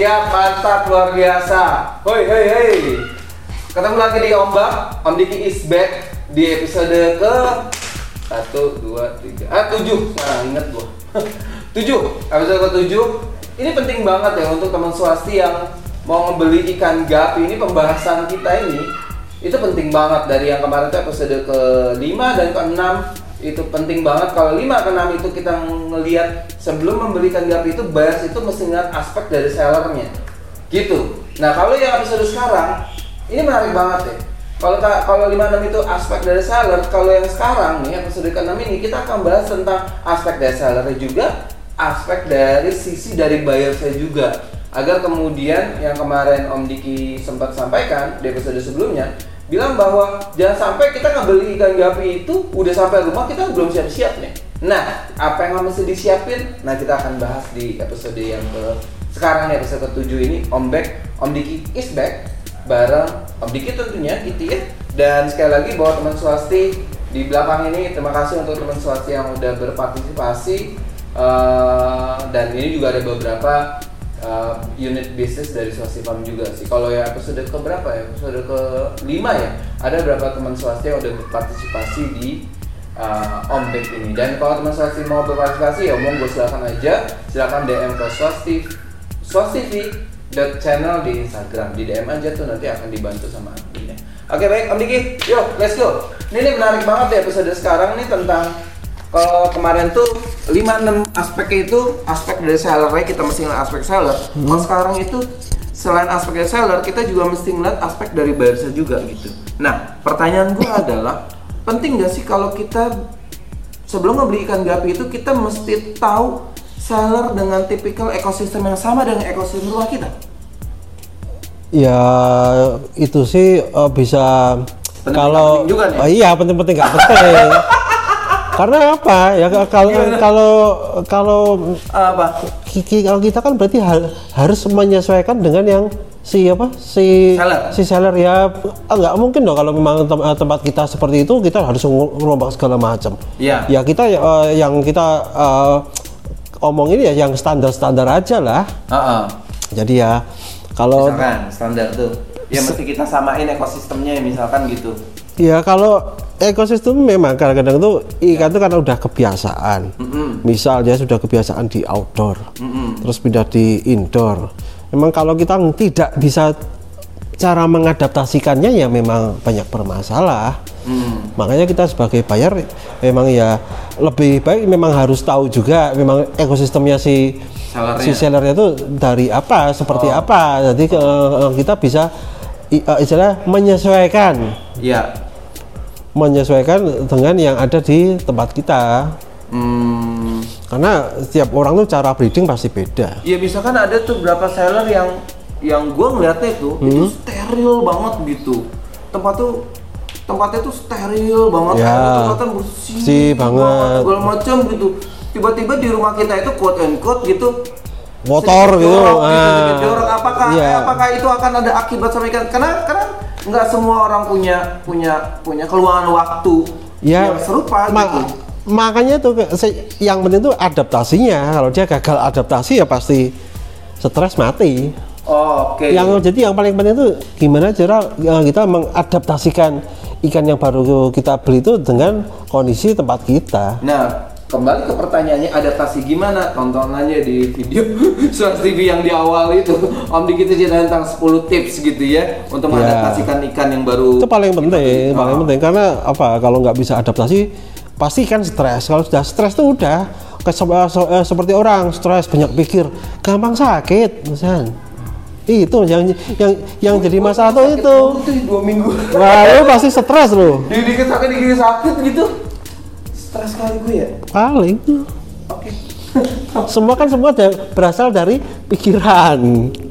siap, mantap, luar biasa. Hoi, hoi, hoi. Ketemu lagi di Ombak, Om Diki is back di episode ke satu, dua, tiga, ah tujuh. Nah, inget gua. tujuh, episode ke tujuh. Ini penting banget ya untuk teman swasti yang mau membeli ikan gapi. Ini pembahasan kita ini itu penting banget dari yang kemarin tuh episode ke 5 dan ke 6 itu penting banget. Kalau 5 ke 6 itu kita ngelihat sebelum membelikan gapi itu buyers itu mesti ngeliat aspek dari sellernya. Gitu. Nah kalau yang episode sekarang ini menarik banget ya. Kalau kalau 56 itu aspek dari seller kalau yang sekarang nih episode ke 6 ini kita akan bahas tentang aspek dari sellernya juga aspek dari sisi dari buyersnya juga. Agar kemudian yang kemarin Om Diki sempat sampaikan di episode sebelumnya bilang bahwa jangan sampai kita ngebeli ikan gapi itu udah sampai rumah kita belum siap-siap nih. Nah, apa yang mesti disiapin? Nah, kita akan bahas di episode yang ke sekarang episode ke-7 ini Om Back, Om Diki is back bareng Om Diki tentunya gitu ya. Dan sekali lagi bahwa teman swasti di belakang ini terima kasih untuk teman swasti yang udah berpartisipasi Eh, dan ini juga ada beberapa uh, unit bisnis dari swasti farm juga sih. Kalau ya episode ke berapa ya? Episode ke 5 ya. Ada beberapa teman swasti yang udah berpartisipasi di uh, Om Bek ini. Dan kalau teman swasti mau berpartisipasi ya omong gue silakan aja. Silakan DM ke swasti swasti channel di Instagram. Di DM aja tuh nanti akan dibantu sama adminnya. Oke baik Om Diki, yuk let's go. Ini, ini menarik banget ya episode sekarang nih tentang kalau kemarin tuh 5-6 aspeknya itu aspek dari sellernya kita mesti ngeliat aspek seller. Kalau sekarang itu selain aspek dari seller kita juga mesti ngeliat aspek dari buyersnya juga gitu. Nah pertanyaan gue adalah penting gak sih kalau kita sebelum ngebeli ikan gapi itu kita mesti tahu seller dengan tipikal ekosistem yang sama dengan ekosistem rumah kita? Ya itu sih eh, bisa Penting- kalau juga nih. Oh, iya penting-penting nggak penting. Karena apa? Ya kalau kalau kalau Apa? kalau kita kan berarti hal- harus menyesuaikan dengan yang si apa si Seller. si seller ya ah, nggak mungkin dong kalau memang tem- eh, tempat kita seperti itu kita harus ngerombak segala macam. Iya. Ya kita eh, yang kita eh, omongin ya yang standar-standar aja lah. Heeh. Jadi ya kalau Misalkan standar tuh. Ya mesti kita samain ekosistemnya ya misalkan gitu. Ya kalau ekosistem memang kadang-kadang tuh ikan itu karena udah kebiasaan. Misal dia sudah kebiasaan di outdoor, terus pindah di indoor. Memang kalau kita tidak bisa cara mengadaptasikannya ya memang banyak bermasalah. Makanya kita sebagai buyer memang ya lebih baik memang harus tahu juga memang ekosistemnya si Sellernya. si sellernya itu dari apa, seperti apa. Jadi eh, kita bisa eh, istilah menyesuaikan Iya. Menyesuaikan dengan yang ada di tempat kita Hmm. karena setiap orang tuh cara breeding pasti beda Ya misalkan ada tuh berapa seller yang yang gue ngeliatnya itu itu Hmm. steril banget gitu. Tempat tuh tempatnya tuh steril banget, Ya, kelihatan bersih bersih banget. segala macam gitu. Tiba-tiba di rumah kita itu quote and quote gitu Motor gitu, jorok ah. sedikit jorok. Apakah Iya. apakah itu akan ada akibat sama ikan? Karena karena nggak semua orang punya punya punya keluangan waktu ya yang serupa ma- gitu. makanya tuh yang penting tuh adaptasinya kalau dia gagal adaptasi ya pasti stres mati Oh, Oke. yang jadi yang paling penting tuh gimana cara eh, kita mengadaptasikan ikan yang baru kita beli itu dengan kondisi tempat kita Nah, kembali ke pertanyaannya adaptasi gimana? Tonton aja di video Suas TV yang di awal itu. Om Diki itu cerita tentang 10 tips gitu ya untuk Ya. mengadaptasikan ikan yang baru. itu paling penting paling Oh. penting karena apa kalau nggak bisa adaptasi pasti kan stres kalau sudah stres tuh udah ke- se- se- eh, seperti orang stres banyak pikir gampang sakit misal itu yang yang yang jadi masalah tuh itu Itu dua minggu. wah lu pasti stres lo Di dikit sakit, dikit sakit gitu. Stres kali gue ya. paling Oke. semua kan semua da- berasal dari pikiran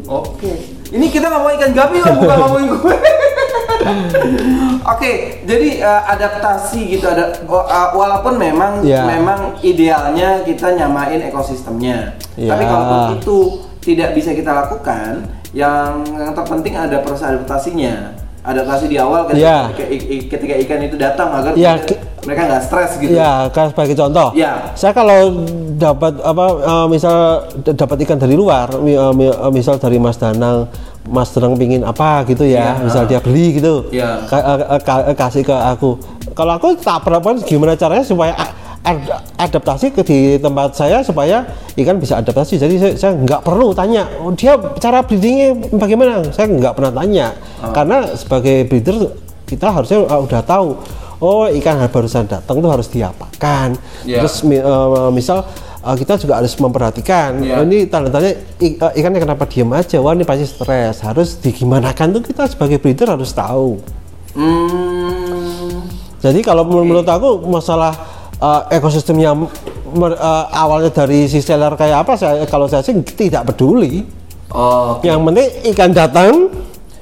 Oke. Ini kita ngomongin ikan gapi kok bukan ngomongin gue. Oke, jadi eh, adaptasi gitu ada uh, walaupun memang Ya. memang idealnya kita nyamain ekosistemnya. Ya. Tapi kalau itu tidak bisa kita lakukan, yang yang terpenting ada proses adaptasinya. Adaptasi di awal ketika, Ya. ketika, ikan itu datang agar Ya, kemudian ki- mereka nggak stres gitu. Ya, kan sebagai contoh. Ya. Saya kalau dapat apa eh, misal dapat ikan dari luar, eh, eh, misal dari Mas Danang, Mas Danang pingin apa gitu ya, Iya. misal dia beli gitu, Iya. eh, kasih ke aku. Kalau aku tak perhatikan gimana caranya supaya ad- adaptasi ke di tempat saya supaya ikan bisa adaptasi. Jadi saya, saya nggak perlu tanya, oh, dia cara breedingnya bagaimana? Saya nggak pernah tanya, Ah. karena sebagai breeder kita harusnya udah tahu. Oh ikan barusan datang tuh harus diapakan. Iya. Terus uh, misal uh, kita juga harus memperhatikan. Iya. Oh, ini tanda-tanda uh, ikannya kenapa diam aja? Wah ini pasti stres. Harus digimanakan tuh kita sebagai breeder harus tahu. Hmm. Jadi kalau menur- menurut aku masalah uh, ekosistemnya mer- uh, awalnya dari si seller kayak apa saya kalau saya sih tidak peduli. Oh, Yang penting ikan datang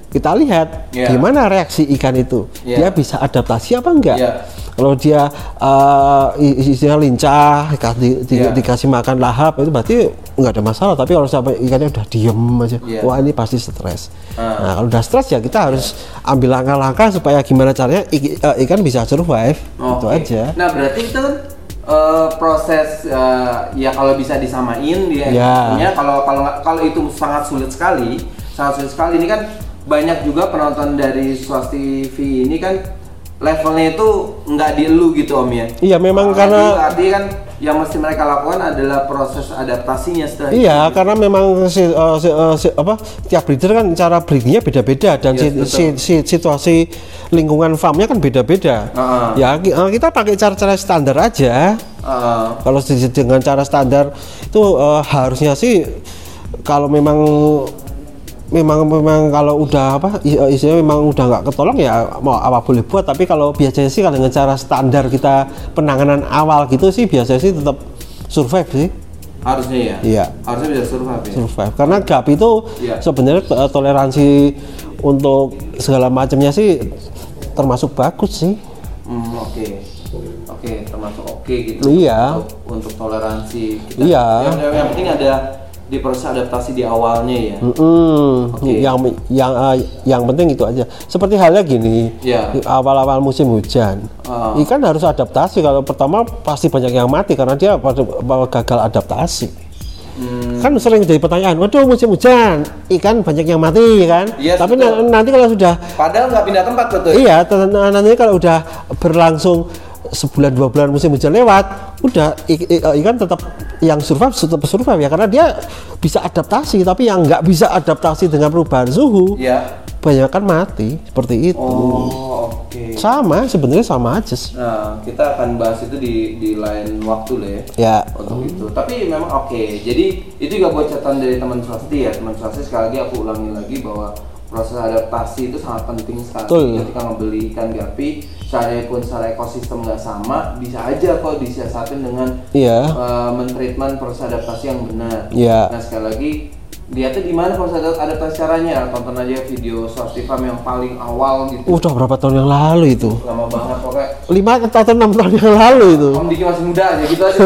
kita lihat Iya. gimana reaksi ikan itu. Iya. Dia bisa adaptasi apa enggak? Iya. Kalau dia uh, i- istilahnya lincah, dikasih, di- Iya. dikasih makan lahap itu berarti nggak ada masalah. Tapi kalau sampai ikannya udah diem aja, Iya. wah ini pasti stres. Ah. Nah kalau udah stres ya kita harus ambil langkah-langkah supaya gimana caranya ik- uh, ikan bisa survive. Itu Oke. aja. Nah berarti itu eh, proses eh, ya kalau bisa disamain dia Ya. ya kalau kalau kalau itu sangat sulit sekali sangat sulit sekali ini kan banyak juga penonton dari Swasti TV ini kan levelnya itu nggak di elu gitu om ya Iya, memang Nah, karena- artinya kan yang mesti mereka lakukan adalah proses adaptasinya setelah Iya, itu. karena memang si, uh, si- uh, si- apa tiap breeder kan cara breedingnya beda-beda dan Yes, si- betul. si- si- situasi lingkungan farmnya kan beda-beda. Ah. Ya ki- uh, kita pakai cara-cara standar aja. Eh, Kalau di- dengan cara standar itu uh, harusnya sih kalau memang memang memang kalau udah apa i- uh, istilahnya memang udah nggak ketolong ya mau apa boleh buat tapi kalau biasanya sih kalau dengan cara standar kita penanganan awal gitu sih biasanya sih tetap survive sih harusnya ya Iya. harusnya bisa survive ya survive karena gap itu Iya. sebenarnya eh, toleransi untuk segala macamnya sih termasuk bagus sih Hmm, oke. Oke, termasuk oke gitu. Iya. Untuk, untuk toleransi kita. Iya. Yang, yang penting ada di proses adaptasi di awalnya ya. Mm-mm. Oke. yang yang eh, yang penting itu aja seperti halnya gini Iya. di awal-awal musim hujan Ah. ikan harus adaptasi kalau pertama pasti banyak yang mati karena dia gagal adaptasi Hmm, kan sering jadi pertanyaan waduh musim hujan ikan banyak yang mati kan Yes, tapi betul. na- nanti kalau sudah padahal nggak pindah tempat betul. Iya, nanti kalau udah berlangsung sebulan dua bulan musim hujan lewat, udah i- ikan tetap yang survive tetap survive ya karena dia bisa adaptasi, tapi yang nggak bisa adaptasi dengan perubahan suhu, Iya. banyak kan mati seperti itu. Oh, oke. Sama sebenarnya sama aja sih. Nah, kita akan bahas itu di di lain waktu lah ya. Ya, Untuk itu. Tapi memang oke. Jadi itu juga buat catatan dari teman swasti ya. Teman swasti sekali lagi aku ulangi lagi bahwa proses adaptasi itu sangat penting sekali Betul. ketika membeli ikan gapi sekalipun secara ekosistem nggak sama bisa aja kok disiasatin dengan iya, uh, mentreatment proses adaptasi yang benar. Iya. Nah sekali lagi lihatnya di mana proses adap- adaptasi caranya. Tonton aja video Swasti Farm yang paling awal gitu. udah berapa tahun yang lalu itu? Lama banget pokoknya. Lima atau enam tahun yang lalu itu. Om Diki masih muda aja gitu aja.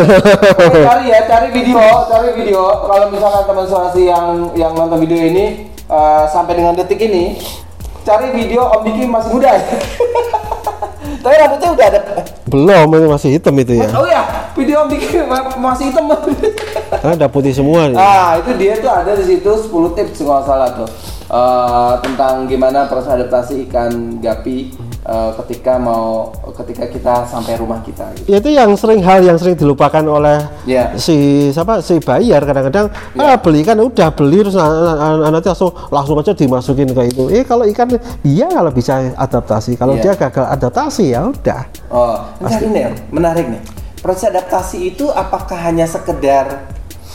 Oke, cari ya, cari video, cari video. Kalau misalkan teman Swasti yang yang nonton video ini uh, sampai dengan detik ini, cari video Om Diki masih muda ya. Tapi rambutnya udah ada. Belum, itu masih hitam itu ya. Oh ya, video Diki ma- masih hitam. Karena udah putih semua nih. Ah, itu dia tuh ada di situ 10 tips kalau salah tuh. Eh, tentang gimana proses adaptasi ikan gapi eh, ketika mau ketika kita sampai rumah kita gitu. Itu yang sering hal yang sering dilupakan oleh Iya. si siapa si bayar kadang-kadang ah beli kan udah beli terus na- na- na- nanti langsung langsung aja dimasukin ke itu. Eh kalau ikan dia kalau bisa adaptasi, kalau Iya. dia gagal adaptasi ya udah. Oh, bentar ini menarik nih. Proses adaptasi itu apakah hanya sekedar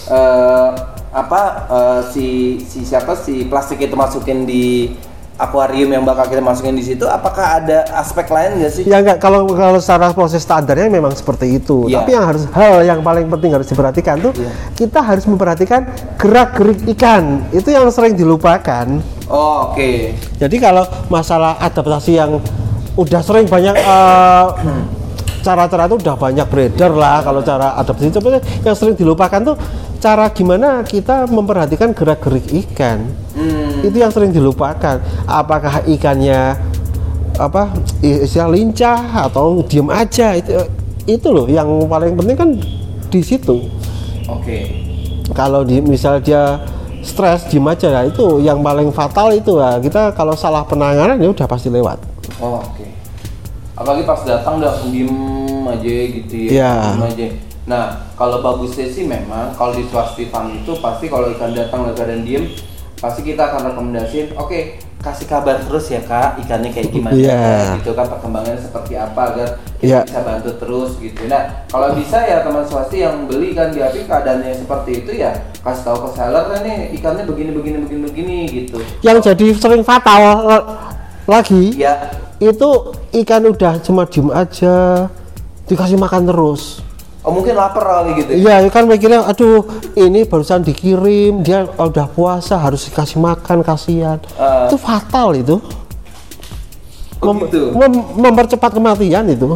eh, apa eh, si si siapa si plastik itu masukin di akuarium yang bakal kita masukin di situ? Apakah ada aspek lain nggak sih? Ya enggak kalau kalau secara proses standarnya memang seperti itu. Iya. Tapi yang harus hal yang paling penting harus diperhatikan tuh Iya. kita harus memperhatikan gerak-gerik ikan. Itu yang sering dilupakan. Oh, oke. Jadi kalau masalah adaptasi yang udah sering banyak eh, cara-cara itu udah banyak beredar lah kalau cara adaptasi itu yang sering dilupakan tuh cara gimana kita memperhatikan gerak-gerik ikan. Hmm. Itu yang sering dilupakan. Apakah ikannya apa istilah lincah atau diem aja itu itu loh yang paling penting kan di situ Oke. kalau di misal dia stres diem aja ya itu yang paling fatal itu ya kita kalau salah penanganan ya udah pasti lewat Oh, oke. Apalagi pas datang udah diem aja gitu ya. Iya. Diem aja. Nah, kalau bagusnya sih memang kalau di swastifan itu pasti kalau ikan datang dalam keadaan diem, pasti kita akan rekomendasiin, oke, kasih kabar terus ya kak, ikannya kayak gimana, Iya. gitu kan perkembangannya seperti apa agar kita Iya. bisa bantu terus gitu. Nah, kalau bisa ya teman swasti yang beli kan di api keadaannya seperti itu ya kasih tahu ke seller "Nah, nih ikannya begini begini begini begini gitu. yang jadi sering fatal la- lagi Ya, itu ikan udah cuma diem aja dikasih makan terus oh mungkin lapar kali gitu. ya. Iya, kan mikirnya, aduh, ini barusan dikirim, dia udah puasa harus dikasih makan, kasihan. Ah. itu fatal itu. Oh, gitu. mem- mempercepat kematian itu,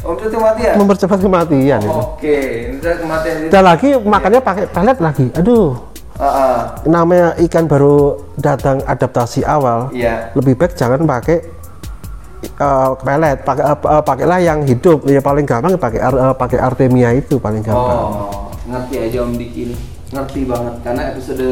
Oh, itu mati ya? mempercepat kematian itu. Oke, ini saya kematian itu. Dan lagi makannya pakai pelet lagi. Aduh, Ah, ah. namanya ikan baru datang adaptasi awal. Iya. Lebih baik jangan pakai eh, pelet, pakai eh, pakailah yang hidup. Ya paling gampang pakai eh, pakai artemia itu paling gampang. Oh, ngerti aja Om Diki. Ngerti banget karena episode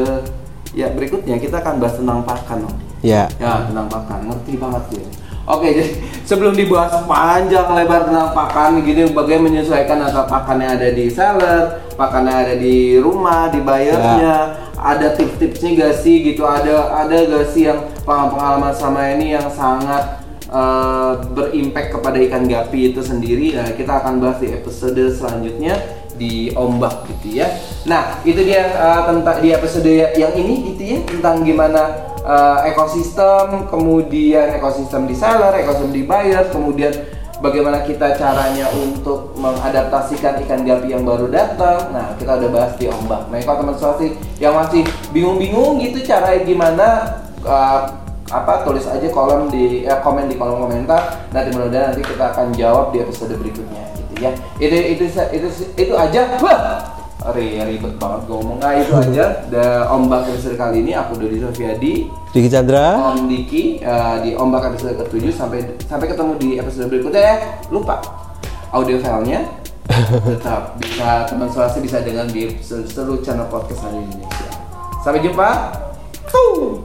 ya berikutnya kita akan bahas tentang pakan, Om. Ya. Ya, tentang pakan. Ngerti banget dia. Oke, jadi sebelum dibahas panjang lebar tentang pakan, gini bagaimana menyesuaikan antara pakan yang ada di seller, pakan yang ada di rumah, di buyernya, ada tips-tipsnya gak sih gitu, ada ada gak sih yang pengalaman sama ini yang sangat eh, berimpact kepada ikan gapi itu sendiri. Nah, kita akan bahas di episode selanjutnya di ombak gitu ya. Nah, itu dia eh, tentang di episode yang ini gitu ya tentang gimana eh, ekosistem, kemudian ekosistem di seller, ekosistem di buyer, kemudian bagaimana kita caranya untuk mengadaptasikan ikan gapi yang baru datang. Nah, kita udah bahas di ombak. Nah, kalau teman swasti yang masih bingung-bingung gitu cara gimana eh, apa tulis aja kolom di eh, komen di kolom komentar. Nanti mudah-mudahan nanti kita akan jawab di episode berikutnya gitu ya. Itu itu itu itu aja. Wah Ri, ribet banget ngomong. Nah itu aja. The ombak episode kali ini aku Dodi Sofiadi Diki Chandra. Om Diki eh, di ombak episode ke-7 sampai sampai ketemu di episode berikutnya ya. Lupa audio filenya. Tetap bisa teman swasti bisa dengar di seluruh channel podcast hari Indonesia. Sampai jumpa. Kau.